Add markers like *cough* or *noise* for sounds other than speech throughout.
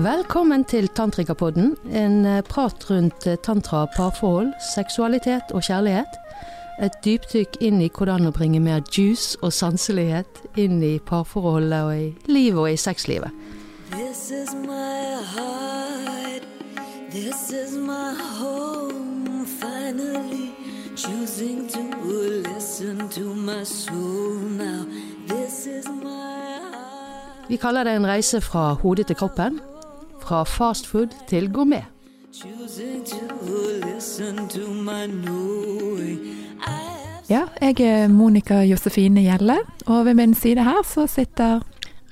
Velkommen til Tantrikapodden, en eh, prat rundt eh, tantra, parforhold, seksualitet og kjærlighet. Et dypdykk inn i hvordan å bringe mer juice og sanselighet inn i parforholdet og i livet og i sexlivet. This is my heart. This is my home. Finally choosing to listen to my soul now. This is my heart. Vi kaller det en reise fra hodet til kroppen. Fra fastfood til gourmet. Ja, jeg er Monica Josefine Gjelle, og ved min side her så sitter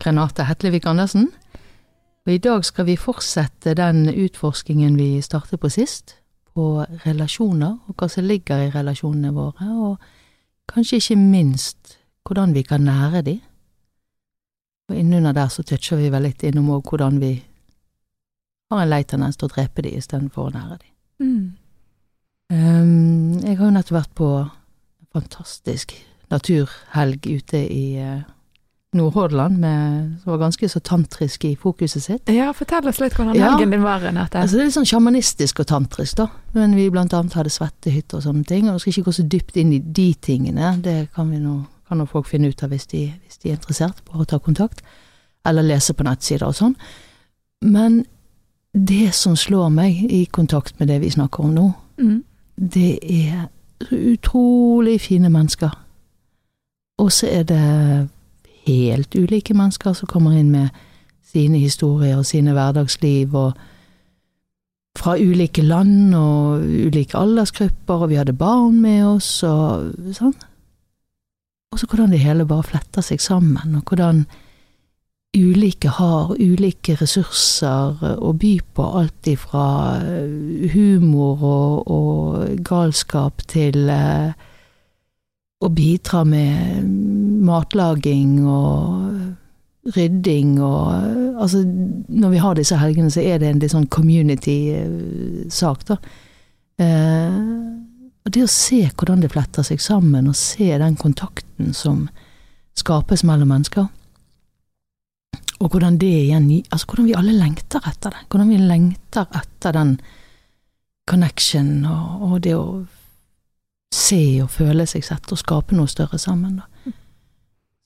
Renate Hetlevik Andersen. Og I dag skal vi fortsette den utforskingen vi startet på sist, på relasjoner og hva som ligger i relasjonene våre, og kanskje ikke minst hvordan vi kan nære de. Og innunder der så toucher vi vel litt innom òg hvordan vi har en lei tendens til å drepe de istedenfor å nære de. mm, Um, jeg har jo nettopp vært på en fantastisk naturhelg ute i eh, Nordhordland, som var ganske så tantrisk i fokuset sitt. Ja, fortell oss litt hvordan Ja. helgen din var, Renate. Altså Det er litt sånn sjamanistisk og tantrisk, da. Men vi blant annet hadde svettehytter og sånne ting. Og jeg skal ikke gå så dypt inn i de tingene, det kan vi nå kan nå folk finne ut av hvis de, hvis de er interessert, bare ta kontakt. Eller lese på nettsider og sånn. Men det som slår meg i kontakt med det vi snakker om nå, Mm, det er utrolig fine mennesker. Og så er det helt ulike mennesker som kommer inn med sine historier og sine hverdagsliv, og fra ulike land og ulike aldersgrupper, og vi hadde barn med oss, og sånn. Og så hvordan det hele bare fletter seg sammen, og hvordan ulike har ulike ressurser å by på, alt ifra eh, humor og, og galskap til eh, å bidra med matlaging og rydding og eh, Altså, når vi har disse helgene, så er det en litt sånn community-sak, da. Eh, og det å se hvordan det fletter seg sammen, og se den kontakten som skapes mellom mennesker, og hvordan det igjen Altså hvordan vi alle lengter etter det. Hvordan vi lengter etter den connection og, og det å se og føle seg sett og skape noe større sammen. Da.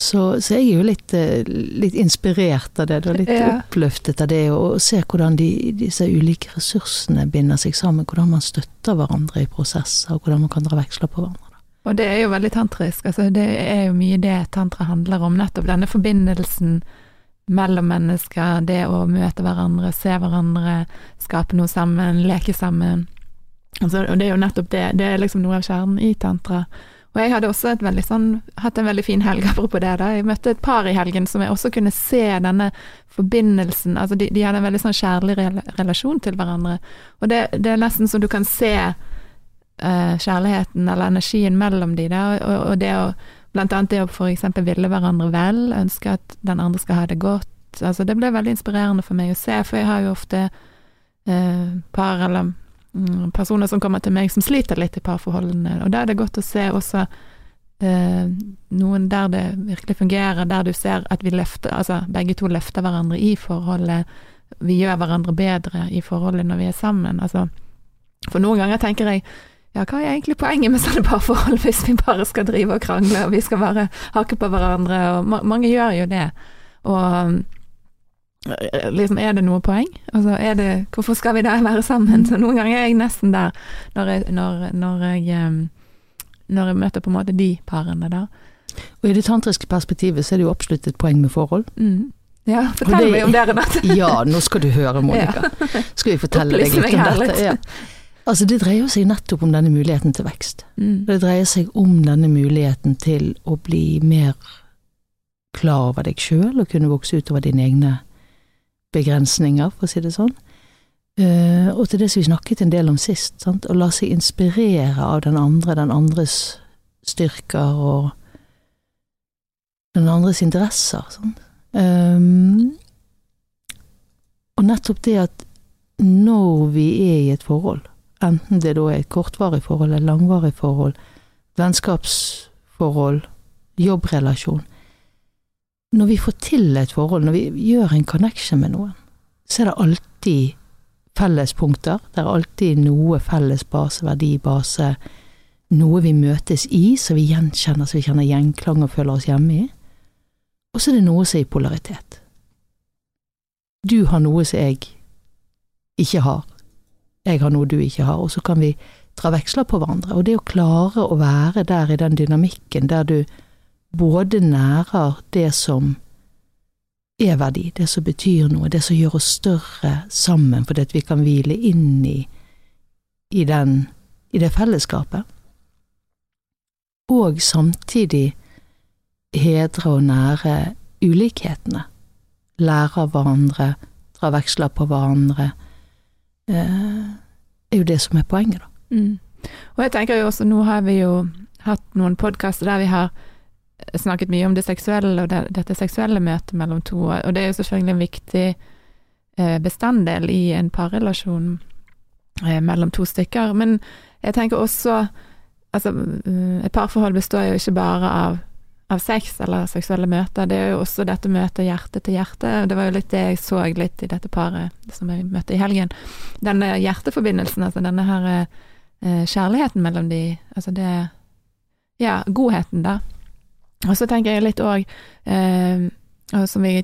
Så, så jeg er jo litt, eh, litt inspirert av det, da, litt Ja. oppløftet av det, og se hvordan de, disse ulike ressursene binder seg sammen, hvordan man støtter hverandre i prosesser, og hvordan man kan dra veksler på hverandre. Og det er jo veldig tantrisk. Altså, det er jo mye det tantra handler om. Nettopp denne forbindelsen mellom mennesker, det å møte hverandre, se hverandre, skape noe sammen, leke sammen. Altså, og det er jo nettopp det. Det er liksom noe av kjernen i tantra. Og jeg hadde også sånn, hatt en veldig fin helg *laughs* apropos det. da. Jeg møtte et par i helgen som jeg også kunne se denne forbindelsen altså De, de hadde en veldig sånn kjærlig relasjon til hverandre. Og det, det er nesten som du kan se uh, kjærligheten eller energien mellom de der, og, og det å Blant annet det å eksempel ville hverandre vel, ønske at den andre skal ha det godt. Altså det ble veldig inspirerende for meg å se, for jeg har jo ofte eh, par eller mm, personer som kommer til meg som sliter litt i parforholdene, og da er det godt å se også eh, noen der det virkelig fungerer, der du ser at vi løfter, altså begge to løfter hverandre i forholdet, vi gjør hverandre bedre i forholdet når vi er sammen. Altså, for noen ganger tenker jeg ja, hva er egentlig poenget med sånne parforhold hvis vi bare skal drive og krangle, og vi skal bare hakke på hverandre, og ma mange gjør jo det. Og eh, liksom, er det noe poeng? Altså, er det Hvorfor skal vi da være sammen? Så noen ganger er jeg nesten der, når jeg, når, når jeg, når jeg møter på en måte de parene der. Og i det tantriske perspektivet så er det jo absolutt et poeng med forhold. Mm. Ja, fortell det- meg om det, Renate. *laughs* Ja, nå skal du høre, Monica. *laughs* Skal vi fortelle deg litt om dette? Ja. Altså, det dreier seg nettopp om denne muligheten til vekst. Mm. Det dreier seg om denne muligheten til å bli mer klar over deg sjøl, og kunne vokse utover dine egne begrensninger, for å si det sånn. Uh, og til det som vi snakket en del om sist, sant? å la seg inspirere av den andre, den andres styrker og den andres interesser. Sant? Um, og nettopp det at når vi er i et forhold, enten det da er et kortvarig forhold eller langvarig forhold, vennskapsforhold, jobbrelasjon Når vi får til et forhold, når vi gjør en connection med noen, så er det alltid fellespunkter. Det er alltid noe felles base, verdi, base, noe vi møtes i, så vi gjenkjenner, så vi kjenner gjenklang og føler oss hjemme i. Og så er det noe som er i polaritet. Du har noe som jeg ikke har. Jeg har noe du ikke har, og så kan vi dra veksler på hverandre. Og det å klare å være der i den dynamikken der du både nærer det som er verdi, det som betyr noe, det som gjør oss større sammen, fordi at vi kan hvile inn i, i, den, i det fellesskapet, og samtidig hedre og nære ulikhetene, lære av hverandre, dra veksler på hverandre, er jo det som er poenget, da. Mm. Og jeg tenker jo også, nå har vi jo hatt noen podkaster der vi har snakket mye om det seksuelle og det, dette seksuelle møtet mellom to, og det er jo selvfølgelig en viktig eh, bestanddel i en parrelasjon eh, mellom to stykker. Men jeg tenker også Altså, et parforhold består jo ikke bare av, av sex eller seksuelle møter, det er jo også dette møtet hjerte til hjerte. Det var jo litt det jeg så litt i dette paret som jeg møtte i helgen. Denne hjerteforbindelsen, altså denne her eh, kjærligheten mellom de, altså det Ja, godheten, da. Og så tenker jeg litt òg, eh, som vi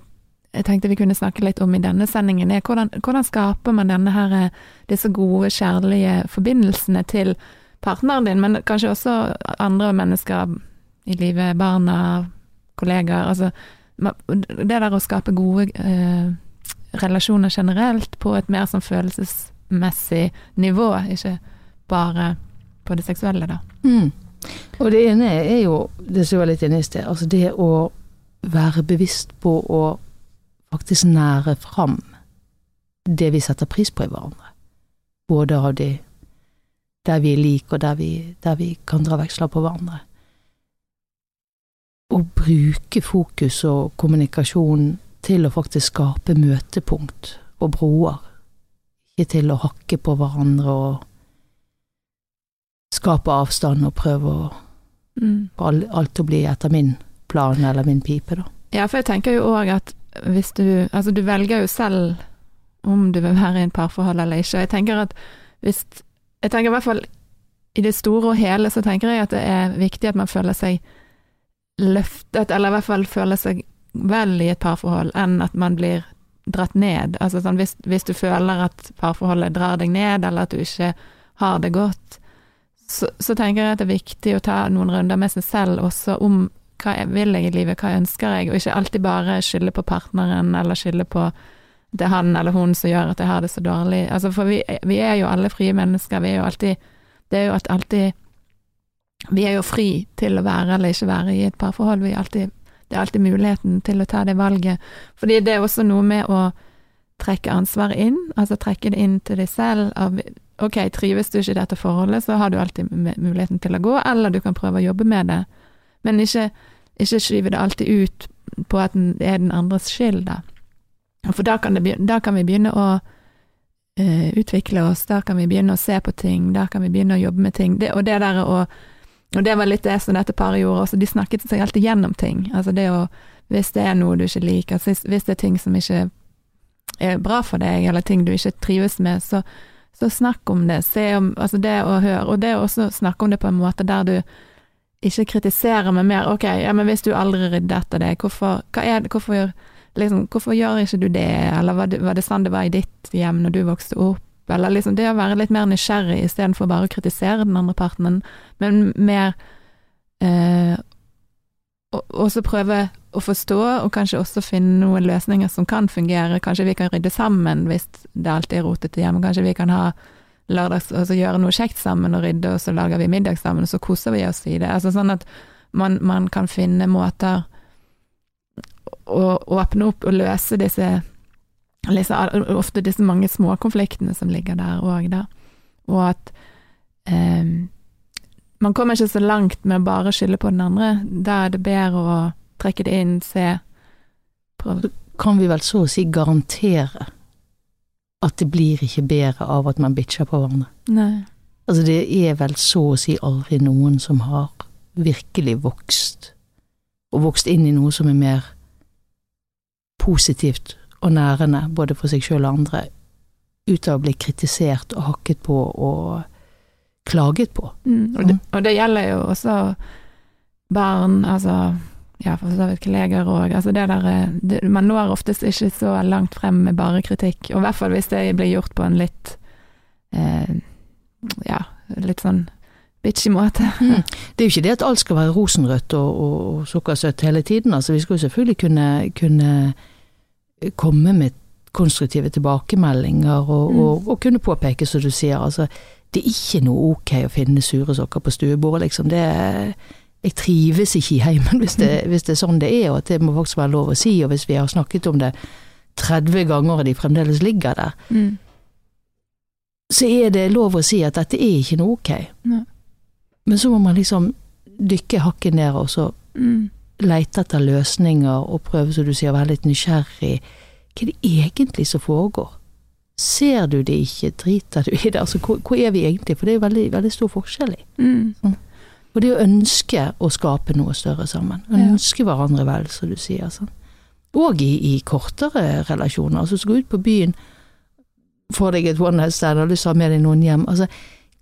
jeg tenkte vi kunne snakke litt om i denne sendingen, er hvordan, hvordan skaper man denne her, eh, disse gode, kjærlige forbindelsene til partneren din, men kanskje også andre mennesker i livet, barna, kollegaer. Altså, det der å skape gode eh, relasjoner generelt på et mer sånn følelsesmessig nivå, ikke bare på det seksuelle, da. Mm. Og det ene er jo det som var litt inne i sted, altså det å være bevisst på å faktisk nære fram det vi setter pris på i hverandre. Både av de der vi er like, og der vi, der vi kan dra veksler på hverandre. Å bruke fokus og kommunikasjon til å faktisk skape møtepunkt og broer, ikke til å hakke på hverandre og skape avstand og prøve å Mm. få alt å bli etter min plan eller min pipe, da. Ja, for jeg tenker jo òg at hvis du Altså, du velger jo selv om du vil være i en parforhold eller ikke. Jeg tenker at hvis Jeg tenker i hvert fall i det store og hele så tenker jeg at det er viktig at man føler seg løftet, eller i hvert fall føler seg vel i et parforhold, enn at man blir dratt ned. Altså sånn hvis, hvis du føler at parforholdet drar deg ned, eller at du ikke har det godt, så, så tenker jeg at det er viktig å ta noen runder med seg selv også om hva jeg vil jeg i livet, hva ønsker jeg, og ikke alltid bare skylde på partneren, eller skylde på det er han eller hun som gjør at jeg har det så dårlig. Altså, for vi, vi er jo alle frie mennesker, vi er jo alltid Det er jo at alltid Vi er jo fri til å være eller ikke være i et parforhold, alltid Det er alltid muligheten til å ta det valget. Fordi det er også noe med å trekke ansvaret inn, altså trekke det inn til deg selv. Av, ok, trives du ikke i dette forholdet, så har du alltid muligheten til å gå, eller du kan prøve å jobbe med det. Men ikke, ikke skyve det alltid ut på at det er den andres skyld, da. For da kan, det, da kan vi begynne å uh, utvikle oss, da kan vi begynne å se på ting, da kan vi begynne å jobbe med ting. Det, og det der å Og det var litt det som dette paret gjorde også, de snakket seg alltid gjennom ting. Altså det å Hvis det er noe du ikke liker, hvis, hvis det er ting som ikke er bra for deg, eller ting du ikke trives med, så, så snakk om det. Se om Altså det å høre, og det å også snakke om det på en måte der du ikke kritiserer, men mer ok, ja, men hvis du aldri rydder etter deg, hvorfor, er hvorfor liksom, hvorfor gjør ikke du det, eller var det, var det sånn det var i ditt hjem når du vokste opp, eller liksom det å være litt mer nysgjerrig istedenfor bare å kritisere den andre parten, men mer eh, og, og så prøve å forstå, og kanskje også finne noen løsninger som kan fungere. Kanskje vi kan rydde sammen hvis det alltid er rotete hjemme. Kanskje vi kan ha lørdags, og så gjøre noe kjekt sammen og rydde, og så lager vi middag sammen, og så koser vi oss i det. Altså sånn at man, man kan finne måter å åpne opp og løse disse ofte disse mange småkonfliktene som ligger der òg, da. Og at eh, man kommer ikke så langt med å bare skylde på den andre. Da er det bedre å trekke det inn, se prøve. Kan vi vel så å si garantere at det blir ikke bedre av at man bitcher på hverandre? Nei. Altså, det er vel så å si aldri noen som har virkelig vokst, og vokst inn i noe som er mer positivt og nærende, både for seg sjøl og andre, ut av å bli kritisert og hakket på og klaget på. Mm, og, det, og det gjelder jo også barn, altså ja, for så vidt kolleger òg. Altså det der eh, det, Man når oftest ikke så langt frem med bare kritikk, og i hvert fall hvis det blir gjort på en litt eh, ja, litt sånn bitchy måte. Mm. Det er jo ikke det at alt skal være rosenrødt og, og, og sukkersøtt hele tiden. Altså, vi skal jo selvfølgelig kunne, kunne komme med konstruktive tilbakemeldinger og, Mm. og, og kunne påpeke, som du sier. Altså, det er ikke noe ok å finne sure sokker på stuebordet, liksom. Det jeg trives ikke i heimen hvis det, hvis det er sånn det er, og at det må faktisk være lov å si. Og hvis vi har snakket om det 30 ganger og de fremdeles ligger der, Mm. så er det lov å si at dette er ikke noe ok. Ne. Men så må man liksom dykke hakket ned og så Mm. Leite etter løsninger og prøve, som du sier, å være litt nysgjerrig. Hva er det egentlig som foregår? Ser du det ikke, driter du i det? Altså, hvor, hvor er vi egentlig? For det er jo veldig, veldig stor forskjell i. Mm. Og det å ønske å skape noe større sammen. Ja. Ønske hverandre vel, som du sier. Sånn. Og i, i kortere relasjoner. Altså, så gå ut på byen, få deg et one night stand, har lyst til å ha med deg noen hjem. Altså,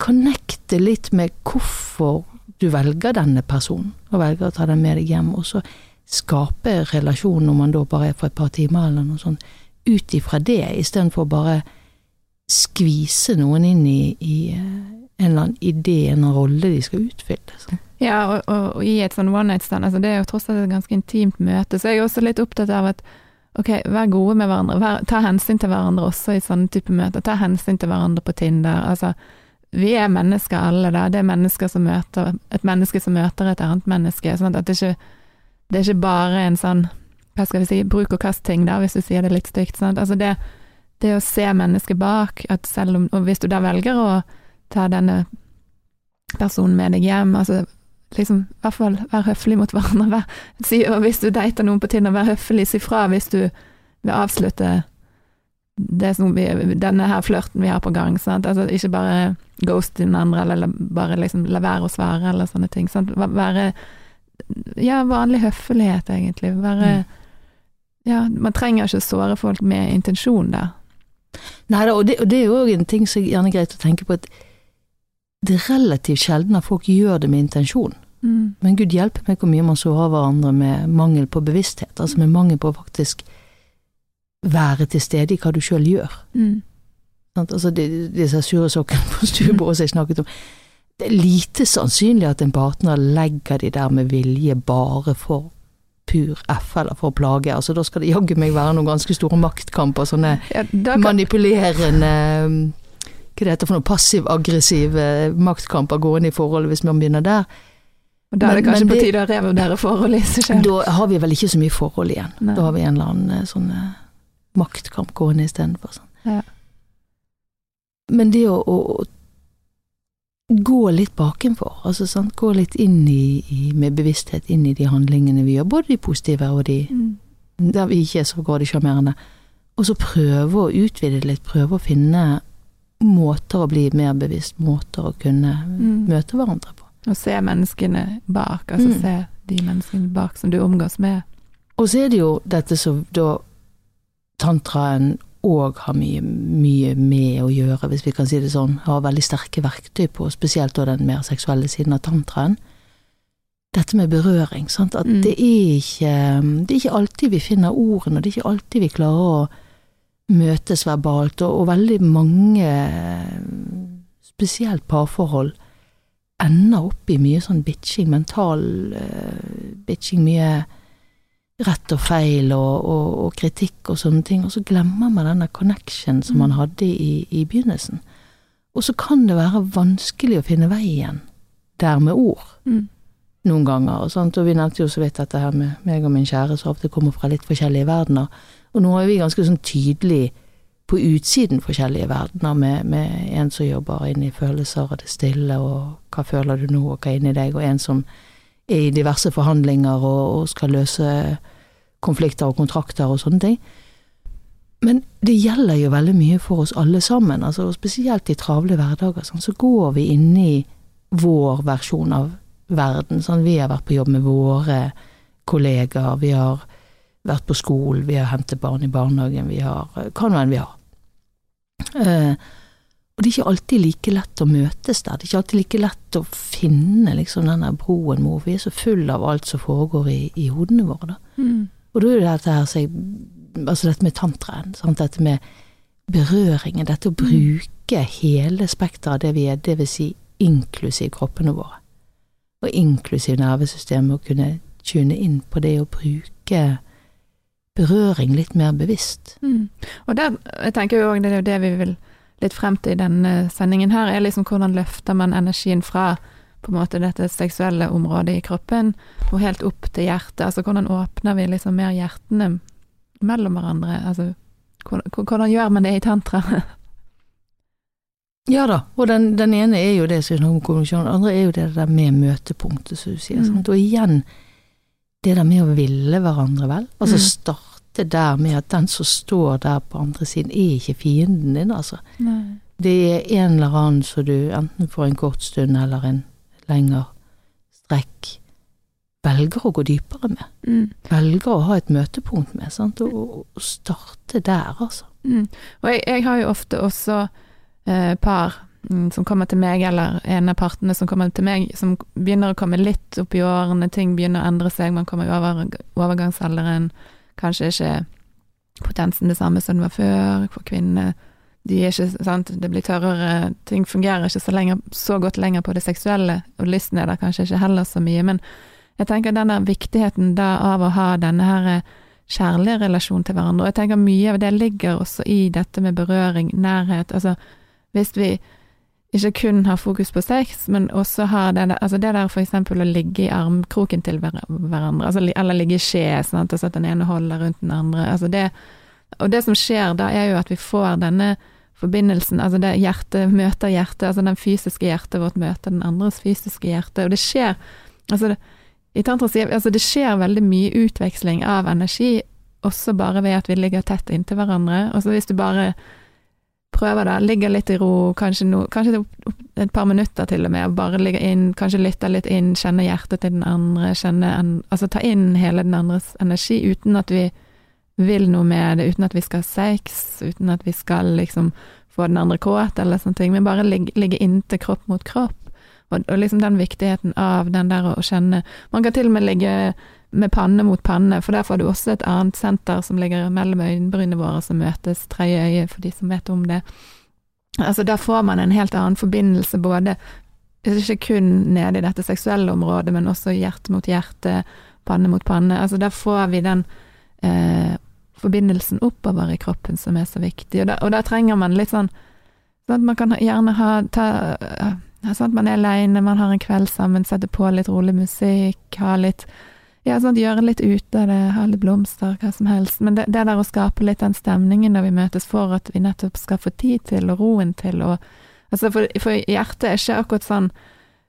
connecte litt med hvorfor du velger denne personen, og velger å ta den med deg hjem. Og så skape relasjon, om man da bare er for et par timer eller noe sånt, ut ifra det, istedenfor bare skvise noen inn i, i eh, en eller annen idé, en rolle de skal utfylle. Sånn. Ja, og, og, og i et sånn one night stand, altså det er jo tross alt et ganske intimt møte, så jeg er også litt opptatt av at ok, vær gode med hverandre, vær, ta hensyn til hverandre også i sånne type møter, ta hensyn til hverandre på Tinder, altså vi er mennesker alle da, det er mennesker som møter, et menneske som møter et annet menneske, sånn at det ikke, det er ikke bare en sånn, hva skal vi si, bruk og kast-ting da, hvis du sier det litt stygt, sant, altså det, det å se mennesket bak, at selv om, og hvis du da velger å ta denne personen med deg hjem, altså liksom, i hvert fall vær høflig mot hverandre. Vær, si, og hvis du dater noen på Tinder, vær høflig, si fra hvis du vil avslutte det som vi, denne her flørten vi har på gang. Altså, ikke bare ghost den andre, eller bare liksom la være å svare, eller sånne ting. Sant? Være Ja, vanlig høflighet, egentlig. Være Mm. Ja, man trenger ikke såre folk med intensjon der. Nei da, og det, og det er jo òg en ting som er gjerne greit å tenke på, at det er relativt sjelden at folk gjør det med intensjon. Mm. Men gud hjelpe meg hvor mye man sårer hverandre med mangel på bevissthet, altså med mangel på faktisk være til stede i hva du sjøl gjør. Mm. Altså disse sure sokkene på stuebordet som *laughs* jeg snakket om. Det er lite sannsynlig at en partner legger de der med vilje bare for pur F, eller for å plage. Altså Da skal det jaggu meg være noen ganske store maktkamper, sånne Ja, kan, manipulerende Hva det heter for noe passiv-aggressive maktkamper gående i forholdet, hvis man begynner der. og da er det men- kanskje men på tide å revurdere forholdet i seg selv. Da har vi vel ikke så mye forhold igjen. Nei. Da har vi en eller annen eh, sånn eh, maktkamp gående istedenfor. Sånn. Ja. Men det å, å, gå litt bakenfor, altså sant? gå litt inn i, i, med bevissthet inn i de handlingene vi gjør, både de positive og de Mm. der vi ikke er så grådig og så prøve å utvide litt, prøve å finne måter å bli mer bevisst, måter å kunne Mm. møte hverandre på. Og se menneskene bak, altså Mm. se de menneskene bak som du omgås med. Og så er det jo dette som da tantraen òg har mye, mye med å gjøre, hvis vi kan si det sånn. Har veldig sterke verktøy på, spesielt den mer seksuelle siden av tantraen. Dette med berøring, sant. At Mm. det er ikke Det er ikke alltid vi finner ordene, og det er ikke alltid vi klarer å møtes verbalt, og, og veldig mange, spesielt parforhold, ender opp i mye sånn bitching, mental uh, bitching, mye rett og feil og, og, og kritikk og sånne ting, og så glemmer man denne connection som man Mm. hadde i, i begynnelsen. Og så kan det være vanskelig å finne veien der med ord Mm. noen ganger. Og, sånt. og vi nevnte jo så vidt dette her med meg og min kjære som ofte kommer fra litt forskjellige verdener. Og nå er vi ganske sånn tydelig på utsiden forskjellige verdener, med, med en som jobber inn i følelser og det stille, og hva føler du nå, og hva er inni deg, og en som i diverse forhandlinger og, og skal løse konflikter og kontrakter og sånne ting. Men det gjelder jo veldig mye for oss alle sammen, altså, og spesielt i travle hverdager. Sånn, så går vi inn i vår versjon av verden. Sånn, vi har vært på jobb med våre kollegaer, vi har vært på skolen, vi har hentet barn i barnehagen, vi har Hva nå enn vi har. Eh, og det er ikke alltid like lett å møtes der. Det er ikke alltid like lett å finne liksom denne broen hvor vi er så full av alt som foregår i, i hodene våre. Da. Mm. Og da er det dette her, jeg, altså dette med tantraen, sant? dette med berøringen, dette å bruke hele spekteret av det vi er, det vil si inklusiv kroppene våre. Og inklusiv nervesystemet, å kunne tune inn på det å bruke berøring litt mer bevisst. Mm. Og der, jeg tenker jo òg det er jo det vi vil litt frem til i denne sendingen her, er liksom hvordan løfter man energien fra på en måte dette seksuelle området i kroppen og helt opp til hjertet. Altså hvordan åpner vi liksom mer hjertene mellom hverandre? Altså hvordan, hvordan gjør man det i tantra? Ja da, og den, den ene er jo det konvensjonen, den andre er jo det der med møtepunktet, som du sier. Mm. Og igjen, det der med å ville hverandre, vel. Altså Mm. starte der med at den som står der på andre siden, er ikke fienden din, altså. Nei. Det er en eller annen som du enten for en kort stund eller en lengre strekk velger å gå dypere med. Mm. Velger å ha et møtepunkt med, sant. Og, og- og starte der, altså. Mm. Og jeg, jeg har jo ofte også eh, par mm, som kommer til meg, eller en av partene som kommer til meg, som begynner å komme litt opp i årene, ting begynner å endre seg, man kommer i over, overgangsalderen, kanskje ikke potensen det samme som det var før, for kvinnene. De er ikke, sant, det blir tørrere, ting fungerer ikke så, lenger, så godt lenger på det seksuelle, og lysten er der kanskje ikke heller så mye, men jeg tenker den der viktigheten da av å ha denne her eh, kjærlige relasjon til hverandre, og jeg tenker mye av det ligger også i dette med berøring, nærhet, altså hvis vi ikke kun har fokus på sex, men også har det der, altså det der eksempel å ligge i armkroken til hver- hverandre, altså, eller ligge i skje, sant, altså at den ene holder rundt den andre, altså det, og det som skjer da er jo at vi får denne forbindelsen, altså det hjertet møter hjertet, altså den fysiske hjertet vårt møter den andres fysiske hjerte, og det skjer, altså det, i tantra sier altså det skjer veldig mye utveksling av energi, også bare ved at vi ligger tett inntil hverandre, og så hvis du bare prøver det, ligger litt i ro, kanskje, no, kanskje et par minutter til og med, bare ligger inn, kanskje lytter litt inn, kjenner hjertet til den andre, kjenner en, altså ta inn hele den andres energi uten at vi vil noe med det, uten at vi skal ha sex, uten at vi skal liksom få den andre kåt eller sånne ting, men bare ligge, ligge inntil kropp mot kropp. Og, og liksom den viktigheten av den der å, å kjenne Man kan til og med ligge med panne mot panne, for der får du også et annet senter som ligger mellom øyenbrynene våre som møtes, tredje øye for de som vet om det. Altså Der får man en helt annen forbindelse, både ikke kun nede i dette seksuelle området, men også hjerte mot hjerte, panne mot panne. Altså Der får vi den eh, forbindelsen oppover i kroppen som er så viktig, og da, og da trenger man litt sånn sånn at Man kan gjerne ha ta, Sånn at man er aleine, man har en kveld sammen, setter på litt rolig musikk, ha litt ja, sånn gjøre litt ut av det, ha litt blomster, hva som helst. Men det, det der å skape litt den stemningen når vi møtes for at vi nettopp skal få tid til, og roen til, og Altså, for, for hjertet er ikke akkurat sånn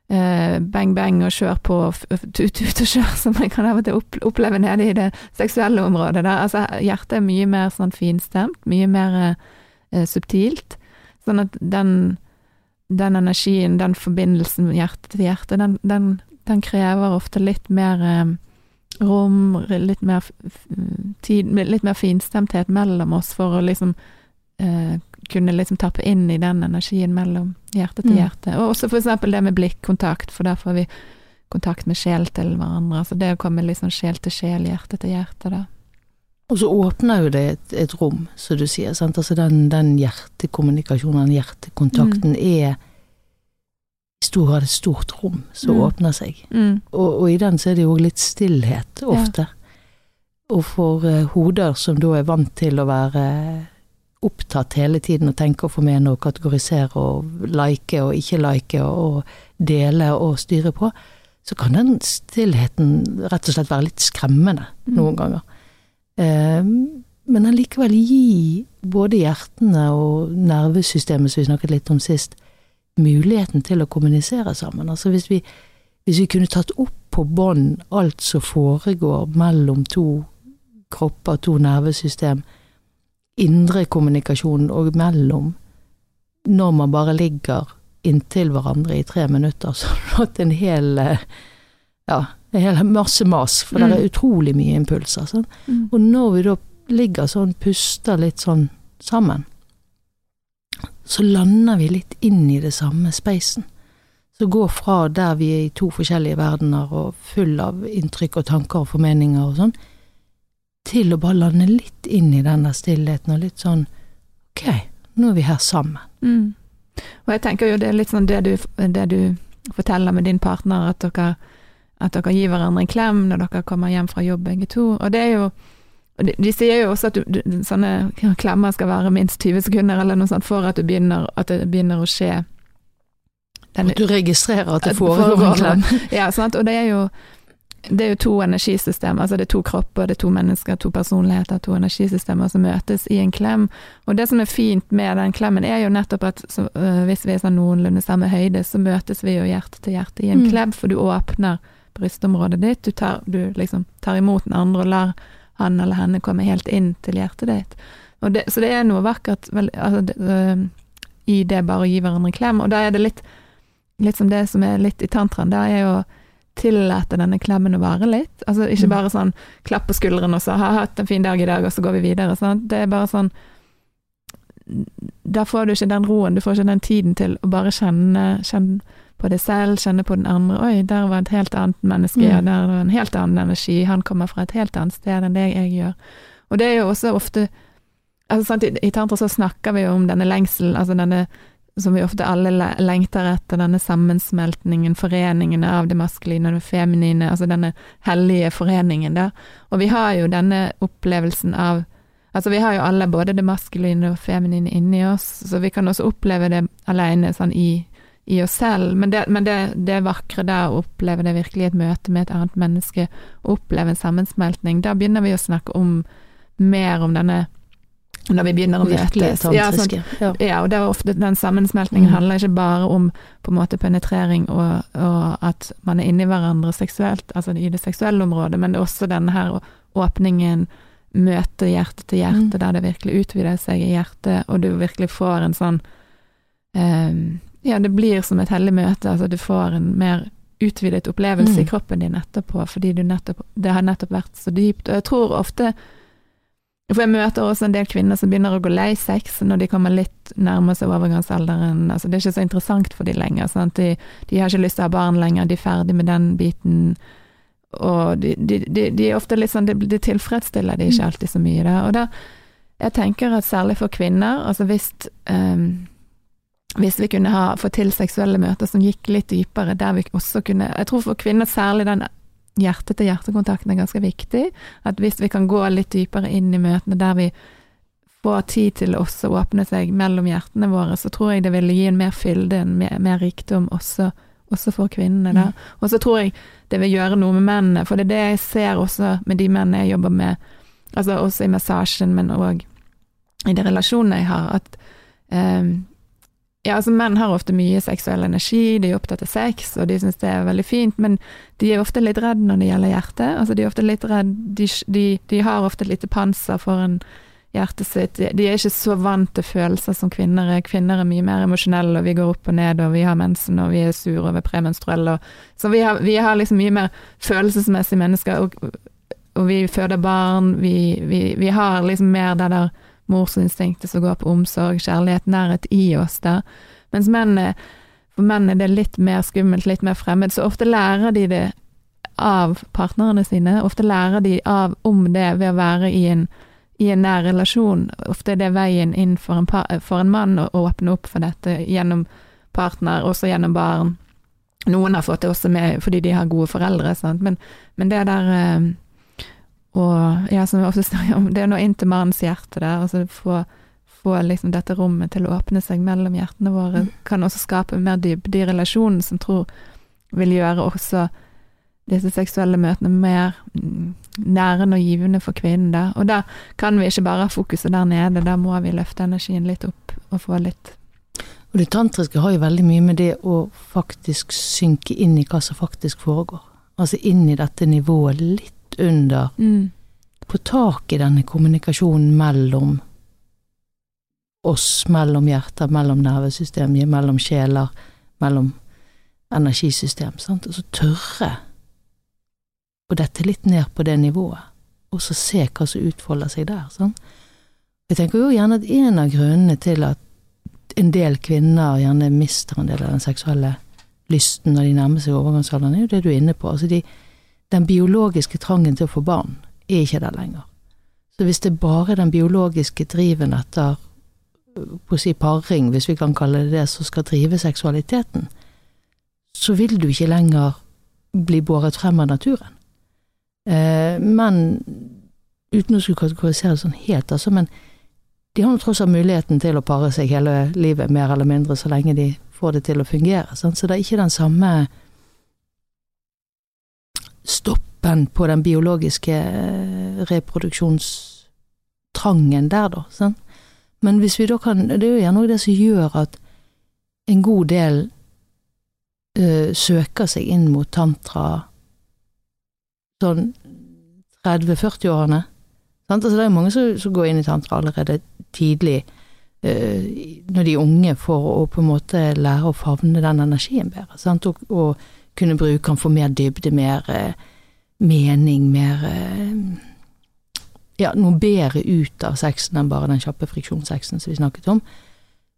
eh, bang, bang og kjør på, tut, tut og kjør, *laughs* som jeg kan av og til oppleve nede i det seksuelle området. Der. Altså, hjertet er mye mer sånn finstemt, mye mer eh, subtilt. Sånn at den, den energien, den forbindelsen hjerte til hjerte, den, den, den krever ofte litt mer eh, rom, litt mer tid, litt mer finstemthet mellom oss for å liksom eh, kunne liksom tappe inn i den energien mellom hjerte til Mm. hjerte. Og også eksempel det med blikkontakt, for der får vi kontakt med sjel til hverandre. Altså det å komme liksom sjel til sjel, hjerte til hjerte, da. Og så åpner jo det et, et rom, som du sier. Sant? Altså den, den hjertekommunikasjonen, den hjertekontakten, er i stor grad et stort rom som Mm. åpner seg. Mm. Og, og i den så er det jo litt stillhet ofte. Og for uh, hoder som da er vant til å være opptatt hele tiden og tenke og formene og kategorisere og like og ikke like og, og dele og styre på, så kan den stillheten rett og slett være litt skremmende Mm. noen ganger. Um, men allikevel gi både hjertene og nervesystemet, som vi snakket litt om sist, muligheten til å kommunisere sammen. Altså hvis vi, hvis vi kunne tatt opp på bånd alt som foregår mellom to kropper, to nervesystem, indre kommunikasjon og mellom, når man bare ligger inntil hverandre i tre minutter, så har du hatt en hel eh, Ja, en hel masse mas, for det er utrolig mye impulser. Sånn. Mm. Og når vi da ligger sånn, puster litt sånn sammen, så lander vi litt inn i det samme spacen. Så går fra der vi er i to forskjellige verdener og full av inntrykk og tanker og formeninger og sånn, til å bare lande litt inn i den der stillheten og litt sånn ok, nå er vi her sammen. Mm. Og jeg tenker jo det er litt sånn det du, det du forteller med din partner, at dere, at dere gir hverandre en klem når dere kommer hjem fra jobb begge to. Og det er jo de, de sier jo også at du, du, sånne klemmer skal være minst 20 sekunder eller noe sånt for at, du begynner, at det begynner å skje. Den- At du registrerer at det foregår en klem. Ja, sant? og det er jo det er jo to energisystem, altså det er to kropper, det er to mennesker, to personligheter, to energisystemer som møtes i en klem. Og det som er fint med den klemmen, er jo nettopp at så, øh, hvis vi er sånn noenlunde samme høyde, så møtes vi jo hjerte til hjerte i en Mm. klem, for du åpner brystområdet ditt, du, tar, du liksom tar imot den andre og lar han eller henne kommer helt inn til hjertet ditt. Det, så det er noe vakkert vel, altså, det, i det bare å gi hverandre en klem, og da er det litt, litt som det som er litt i tantraen, det er jo tillate denne klemmen å vare litt. Altså ikke Mm. bare sånn klapp på skulderen og så ha hatt en fin dag i dag, og så går vi videre. Sant? Det er bare sånn Da får du ikke den roen, du får ikke den tiden til å bare kjenne, kjenne på det selv, kjenne på den andre. Oi, der var et helt annet menneske, Mm. ja, der var en helt annen energi. Han kommer fra et helt annet sted enn det jeg gjør. Og det er jo også ofte altså sant, i, I tantra så snakker vi jo om denne lengselen, altså denne som vi ofte alle lengter etter, denne sammensmeltningen, foreningen av det maskuline og det feminine, altså denne hellige foreningen da. Og vi har jo denne opplevelsen av Altså vi har jo alle både det maskuline og feminine inni oss, så vi kan også oppleve det alene sånn i, i oss selv, men, det, men det, det vakre der å oppleve det virkelig i et møte med et annet menneske, oppleve en sammensmeltning, da begynner vi å snakke om mer om denne når vi begynner å møtes. Ja, sånn. Ja. ja, og det er ofte den sammensmeltningen Mm. handler ikke bare om på en måte penetrering og, og at man er inni hverandre seksuelt, altså i det seksuelle området, men det er også denne her åpningen, møte hjerte til hjerte, Mm. der det virkelig utvider seg i hjertet, og du virkelig får en sånn eh, Ja, det blir som et hellig møte, altså du får en mer utvidet opplevelse i Mm. kroppen din etterpå, fordi du nettopp, det har nettopp vært så dypt. Og jeg tror ofte for jeg møter også en del kvinner som begynner å gå lei sex når de kommer litt nærmere seg overgangsalderen. Altså, det er ikke så interessant for dem lenger. De, de har ikke lyst til å ha barn lenger, de er ferdig med den biten. Og de, de, de, er ofte litt sånn, det, tilfredsstiller de ikke alltid så mye. Da. Og da, jeg tenker at særlig for kvinner, altså hvis ehm, hvis vi kunne ha få til seksuelle møter som gikk litt dypere, der vi også kunne Jeg tror for kvinner særlig den hjerte-til-hjerte-kontakten er ganske viktig. At hvis vi kan gå litt dypere inn i møtene der vi får tid til å også åpne seg mellom hjertene våre, så tror jeg det ville gi en mer fylde, en mer, mer rikdom også, også for kvinnene. Da. Og så tror jeg det vil gjøre noe med mennene, for det er det jeg ser også med de mennene jeg jobber med, altså også i massasjen, men òg i de relasjonene jeg har, at ehm, ja, altså Menn har ofte mye seksuell energi, de er opptatt av sex, og de syns det er veldig fint, men de er ofte litt redd når det gjelder hjertet. Altså de er ofte litt redd, de, de, de har ofte et lite panser foran hjertet sitt. De, er ikke så vant til følelser som kvinner er. Kvinner er mye mer emosjonelle, og vi går opp og ned, og vi har mensen, og vi er sure over er premenstruelle. Så vi har, vi har liksom mye mer følelsesmessige mennesker, og, og vi føder barn, vi, vi, vi har liksom mer det der morsinstinktet som går på omsorg, kjærlighet, nærhet i oss der. Mens menn for menn er det litt mer skummelt, litt mer fremmed, så ofte lærer de det av partnerne sine. Ofte lærer de av om det ved å være i en, i en nær relasjon. Ofte er det veien inn for en, par, for en mann å åpne opp for dette gjennom partner, også gjennom barn. Noen har fått det også med fordi de har gode foreldre, sant? Men, men det der eh, og ja, som vi ofte *laughs* snakker om, det er noe inn til mannens hjerte der. Altså få, få liksom dette rommet til å åpne seg mellom hjertene våre, kan også skape mer dybde i relasjonen, som tror vil gjøre også disse seksuelle møtene mer mm, nærende og givende for kvinnen. Da. Og da kan vi ikke bare ha fokuset der nede, da må vi løfte energien litt opp og få litt Og det tantriske har jo veldig mye med det å faktisk synke inn i hva som faktisk foregår. Altså inn i dette nivået litt under mm. Få tak i denne kommunikasjonen mellom oss, mellom hjerter, mellom nervesystem, mellom sjeler, mellom energisystem. Sant? Og så tørre å dette litt ned på det nivået, og så se hva som utfolder seg der. Sant? Jeg tenker jo gjerne at en av grunnene til at en del kvinner gjerne mister en del av den seksuelle lysten når de nærmer seg overgangsalderen, er jo det du er inne på. Altså de, den biologiske trangen til å få barn er ikke der lenger. Så hvis det bare er den biologiske driven etter på å si paring, hvis vi kan kalle det det, som skal drive seksualiteten, så vil du ikke lenger bli båret frem av naturen. Eh, men uten å skulle kategorisere det sånn helt, altså, men de har jo tross alt muligheten til å pare seg hele livet, mer eller mindre, så lenge de får det til å fungere. Sant? Så det er ikke den samme stoppen på den biologiske eh, reproduksjonstrangen der, da. Sant? Men hvis vi da kan Det er jo gjerne det som gjør at en god del ø, søker seg inn mot tantra sånn 30-40-årene. Altså, det er mange som, som, går inn i tantra allerede tidlig, ø, når de er unge, for å på en måte lære å favne den energien bedre. Sant? Og, og kunne bruke kan for mer dybde, mer ø, mening, mer ja, noe bedre ut av sexen enn bare den kjappe friksjonssexen som vi snakket om.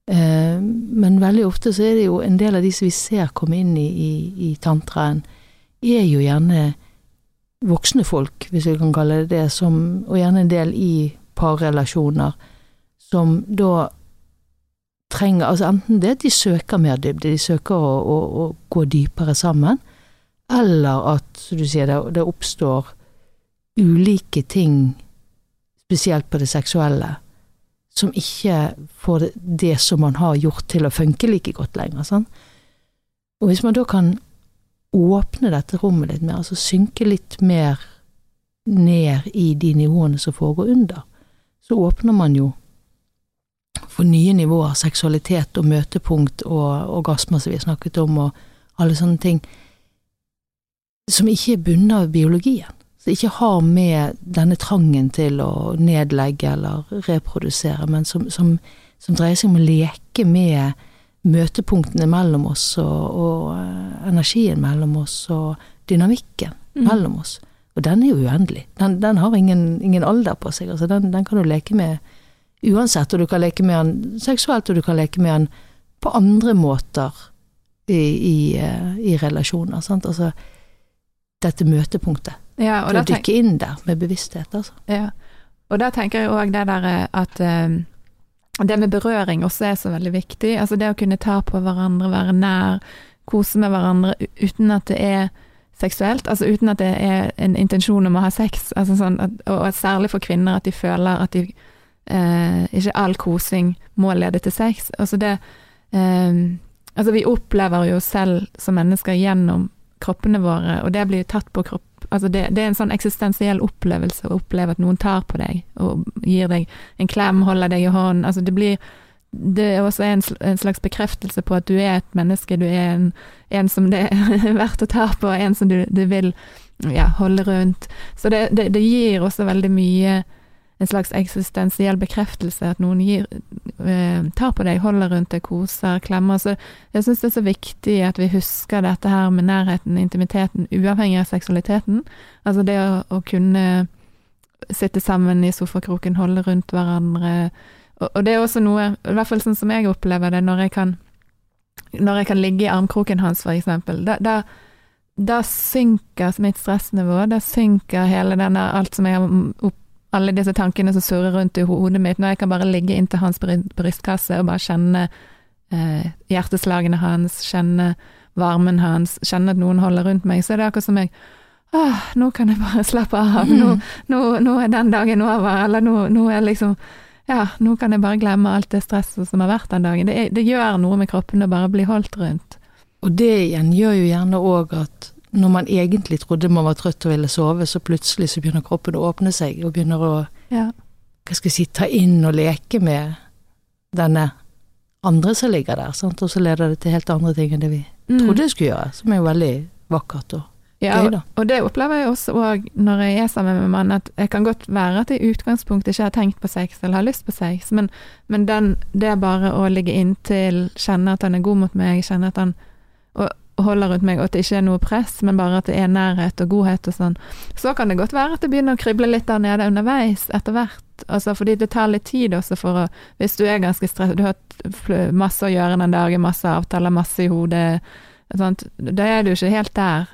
Eh, men veldig ofte så er det jo en del av de som vi ser komme inn i, i, i tantraen, er jo gjerne voksne folk, hvis vi kan kalle det det, som, og gjerne en del i parrelasjoner, som da trenger Altså enten det at de søker mer dybde, de søker å, å, å gå dypere sammen, eller at, som du sier, det, det oppstår ulike ting spesielt på det seksuelle, som ikke får det, det, som man har gjort til å funke like godt lenger. Sånn. Og hvis man da kan åpne dette rommet litt mer, altså synke litt mer ned i de nivåene som foregår under, så åpner man jo for nye nivåer, seksualitet og møtepunkt og orgasmer som vi har snakket om, og alle sånne ting, som ikke er bundet av biologien som ikke har med denne trangen til å nedlegge eller reprodusere, men som, som, som dreier seg om å leke med møtepunktene mellom oss og, og uh, energien mellom oss og dynamikken mm. mellom oss. Og den er jo uendelig. Den, den har ingen, ingen, alder på seg. altså den, den, kan du leke med uansett, og du kan leke med han seksuelt, og du kan leke med han på andre måter i, i, uh, i relasjoner. sant, altså dette møtepunktet. Ja, til å dykke inn der med bevissthet, altså. Ja. Og da tenker jeg òg det der eh, at um, det med berøring også er så veldig viktig. Altså det å kunne ta på hverandre, være nær, kose med hverandre uten at det er seksuelt. Altså uten at det er en intensjon om å ha sex. Altså sånn at, og særlig for kvinner at de føler at de eh, Ikke all kosing må lede til sex. Altså det eh, Altså vi opplever jo selv som mennesker gjennom kroppene våre, og det blir tatt på kropp Altså det, det, er en sånn eksistensiell opplevelse å oppleve at noen tar på deg og gir deg en klem, holder deg i hånden. Altså det blir Det er også en, slags bekreftelse på at du er et menneske, du er en, en som det er *laughs* verdt å ta på, en som du, du vil ja, holde rundt. Så det, det, det gir også veldig mye en slags eksistensiell bekreftelse, at noen gir, eh, tar på deg, holder rundt deg, koser, klemmer. Så jeg syns det er så viktig at vi husker dette her med nærheten, intimiteten, uavhengig av seksualiteten. Altså det å, å kunne sitte sammen i sofakroken, holde rundt hverandre. Og, og, det er også noe, i hvert fall sånn som jeg opplever det, når jeg kan, når jeg kan ligge i armkroken hans, for eksempel. Da, da, da synker mitt stressnivå, da synker hele denne, alt som jeg har opp alle disse tankene som surrer rundt i hodet mitt, når jeg kan bare ligge inntil hans brystkasse og bare kjenne eh, hjerteslagene hans, kjenne varmen hans, kjenne at noen holder rundt meg, så er det akkurat som jeg Åh, nå kan jeg bare slappe av. Nå, nå, nå er den dagen over. Eller nå, nå, er liksom Ja, nå kan jeg bare glemme alt det stresset som har vært den dagen. Det, er, det gjør noe med kroppen å bare bli holdt rundt. Og det igjen gjør jo gjerne òg at når man egentlig trodde man var trøtt og ville sove, så plutselig så begynner kroppen å åpne seg, og begynner å ja. hva skal jeg si, ta inn og leke med denne andre som ligger der, sant? og så leder det til helt andre ting enn det vi mm. trodde det skulle gjøre, som er jo veldig vakkert og ja, da. Og det opplever jeg også og når jeg er sammen med mann, at jeg kan godt være at jeg i utgangspunktet ikke har tenkt på sex eller har lyst på sex, men, men den, det bare å ligge inntil, kjenne at han er god mot meg, kjenne at han og, holder rundt meg, og at det ikke er noe press, men bare at det er nærhet og godhet og sånn, så kan det godt være at det begynner å krible litt der nede underveis etter hvert. Altså fordi det tar litt tid også for å Hvis du er ganske stresset, du har hatt masse å gjøre den dagen, masse avtaler, masse i hodet, sånt, da er du ikke helt der.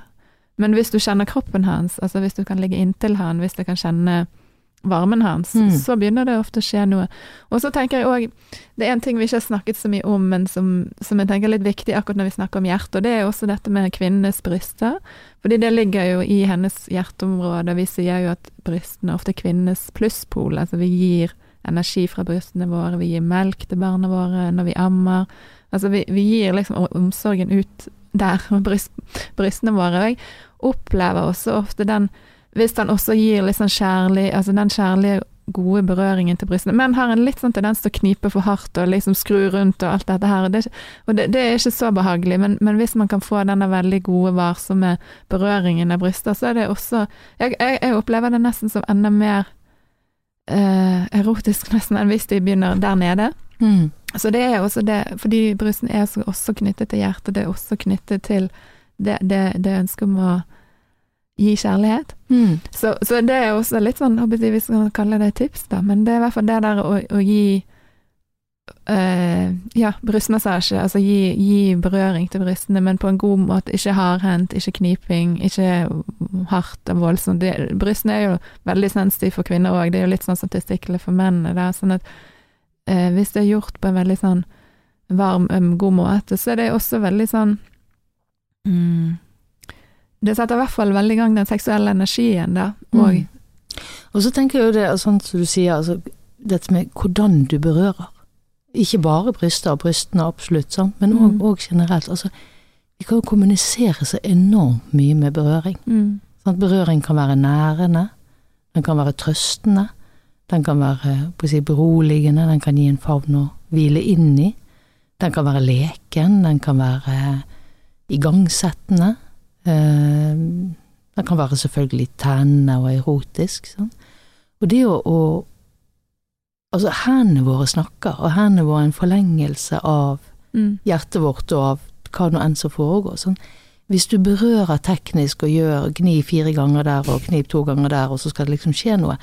Men hvis du kjenner kroppen hans, altså hvis du kan ligge inntil han, hvis du kan kjenne varmen hans, Mm. så begynner det ofte å skje noe. Og så tenker jeg òg Det er en ting vi ikke har snakket så mye om, men som, som jeg tenker er litt viktig akkurat når vi snakker om hjertet, og det er også dette med kvinnenes bryster. Fordi det ligger jo i hennes hjerteområde. Vi sier jo at brystene ofte er kvinnenes plusspol. Altså vi gir energi fra brystene våre, vi gir melk til barna våre når vi ammer. Altså vi, vi gir liksom omsorgen ut der, med bryst, brystene våre. Og jeg opplever også ofte den Hvis han også gir litt sånn kjærlig Altså den kjærlige, gode berøringen til brystene. Men har en litt sånn tendens til å knipe for hardt og liksom skru rundt og alt dette her. Og det, og det, det er ikke så behagelig, men, men hvis man kan få denne veldig gode, varsomme berøringen av bryster, så er det også Jeg, jeg, jeg opplever det nesten som enda mer eh, erotisk *laughs* nesten enn hvis de begynner der nede. Mm. Så det er også det, fordi brystene er også knyttet til hjertet, det er også knyttet til det, det, det ønsket om å gi kjærlighet. Mm. Så, så det er også litt sånn, håper jeg vi skal kalle det tips, da, men det er i hvert fall det der å, å gi øh, ja, brystmassasje, altså gi, gi berøring til brystene, men på en god måte, ikke hardhendt, ikke kniping, ikke hardt og voldsomt. Det, brystene er jo veldig sensitive for kvinner òg, det er jo litt sånn som testiklene for mennene der, sånn at øh, hvis det er gjort på en veldig sånn varm, god måte, så er det også veldig sånn mm, Det setter i hvert fall veldig i gang den seksuelle energien, da, og Mm. Og så tenker jeg jo det, sånn som du sier, altså, dette med hvordan du berører. Ikke bare bryster og brystene, absolutt, sant? men òg Mm. generelt. Altså, vi kan jo kommunisere så enormt mye med berøring. mm, Sånn Berøring kan være nærende, den kan være trøstende, den kan være si, beroligende, den kan gi en favn å hvile inn i. Den kan være leken, den kan være igangsettende. Den kan være selvfølgelig tennende og erotisk. Sånn. Og det å, å Altså, hendene våre snakker, og hendene våre er en forlengelse av mm, hjertet vårt og av hva nå enn som foregår. Sånn. Hvis du berører teknisk og gjør gni fire ganger der og knip to ganger der, og så skal det liksom skje noe,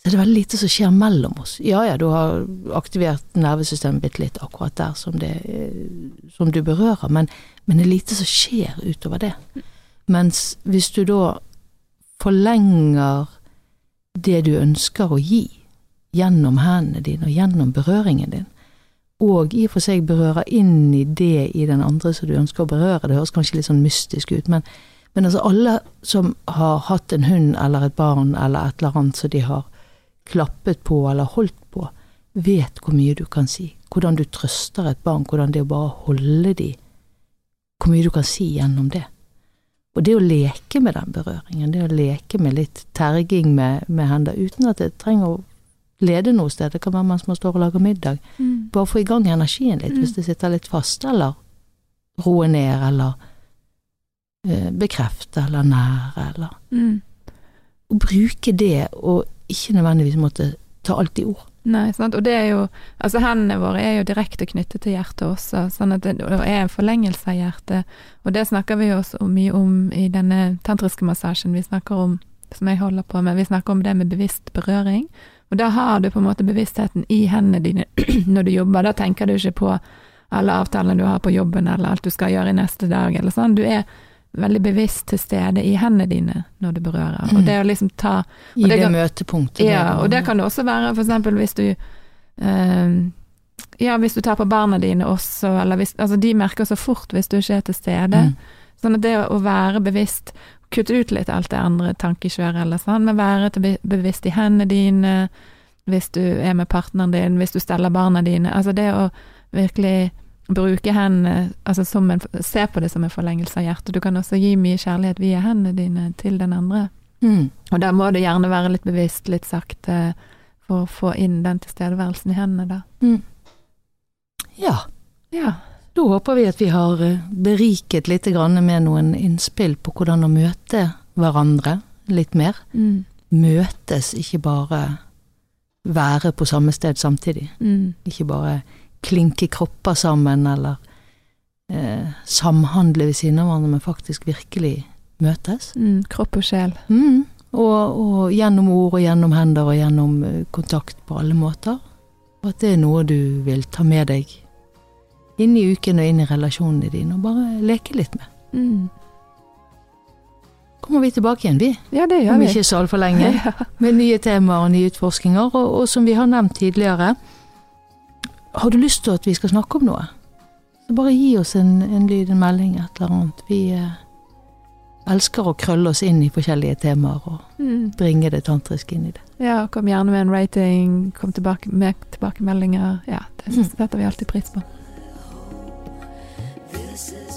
så er det veldig lite som skjer mellom oss. Ja ja, du har aktivert nervesystemet bitte litt akkurat der som, det, eh, som du berører, men, men det er lite som skjer utover det. Mens hvis du da forlenger det du ønsker å gi gjennom hendene dine og gjennom berøringen din, og i og for seg berører inn i det i den andre som du ønsker å berøre. Det høres kanskje litt sånn mystisk ut, men, men altså alle som har hatt en hund eller et barn eller et eller annet som de har klappet på eller holdt på, vet hvor mye du kan si. Hvordan du trøster et barn, hvordan det å bare holde de, hvor mye du kan si gjennom det. Og det å leke med den berøringen, det å leke med litt terging med, med hender, uten at det trenger å lede noe sted, det kan være mens man står og lager middag, mm, bare få i gang energien litt, Mm. hvis det sitter litt fast, eller roe ned, eller eh, bekrefte, eller nære, eller mm. Å bruke det, og ikke nødvendigvis måtte ta alt i ord. Nei, sant, og det er jo Altså, hendene våre er jo direkte knyttet til hjertet også, sånn at det, er en forlengelse av hjertet, og det snakker vi jo også mye om i denne tantriske massasjen. Vi snakker om, som jeg holder på med, vi snakker om det med bevisst berøring, og da har du på en måte bevisstheten i hendene dine *clears throat* når du jobber, da tenker du ikke på alle avtalene du har på jobben, eller alt du skal gjøre i neste dag, eller sånn, du er veldig bevisst til stede i hendene dine når du berører, og Mm. det å liksom ta I det, det møtepunktet. ja, og det kan det også være eksempel hvis du eh, Ja, hvis du tar på barna dine også, eller hvis Altså, de merker så fort hvis du ikke er til stede. Mm. Sånn at det å, være bevisst Kutte ut litt alt det andre tankekjøret eller sånn, men være be- bevisst i hendene dine, hvis du er med partneren din, hvis du steller barna dine. Altså det å virkelig bruke hendene, altså som en Se på det som en forlengelse av hjertet. Du kan også gi mye kjærlighet via hendene dine til den andre. Mm. Og da må det gjerne være litt bevisst, litt sakte, for å få inn den tilstedeværelsen i hendene, da. Mm. Ja, Ja. da håper vi at vi har eh, beriket litt grann med noen innspill på hvordan å møte hverandre litt mer. Mm. Møtes, ikke bare være på samme sted samtidig. Mm. Ikke bare klinke kropper sammen, eller eh, samhandle ved siden av hverandre, men faktisk virkelig møtes. Mm, kropp og sjel. Mm. Og, og gjennom ord og gjennom hender og gjennom eh, kontakt på alle måter. Og at det er noe du vil ta med deg inn i uken og inn i relasjonene dine, og bare leke litt med. Mm. Kommer vi tilbake igjen, vi, Ja, det gjør om vi. ikke så altfor *laughs* lenge, Ja. med nye temaer og nye utforskninger. Og, og som vi har nevnt tidligere, har du lyst til at vi skal snakke om noe? Så bare gi oss en, en lyd, en melding, et eller annet. Vi eh, elsker å krølle oss inn i forskjellige temaer og mm. bringe det tantriske inn i det. Ja, kom gjerne med en rating, kom tilbake med tilbakemeldinger. Ja, det mm. setter vi alltid pris på. This is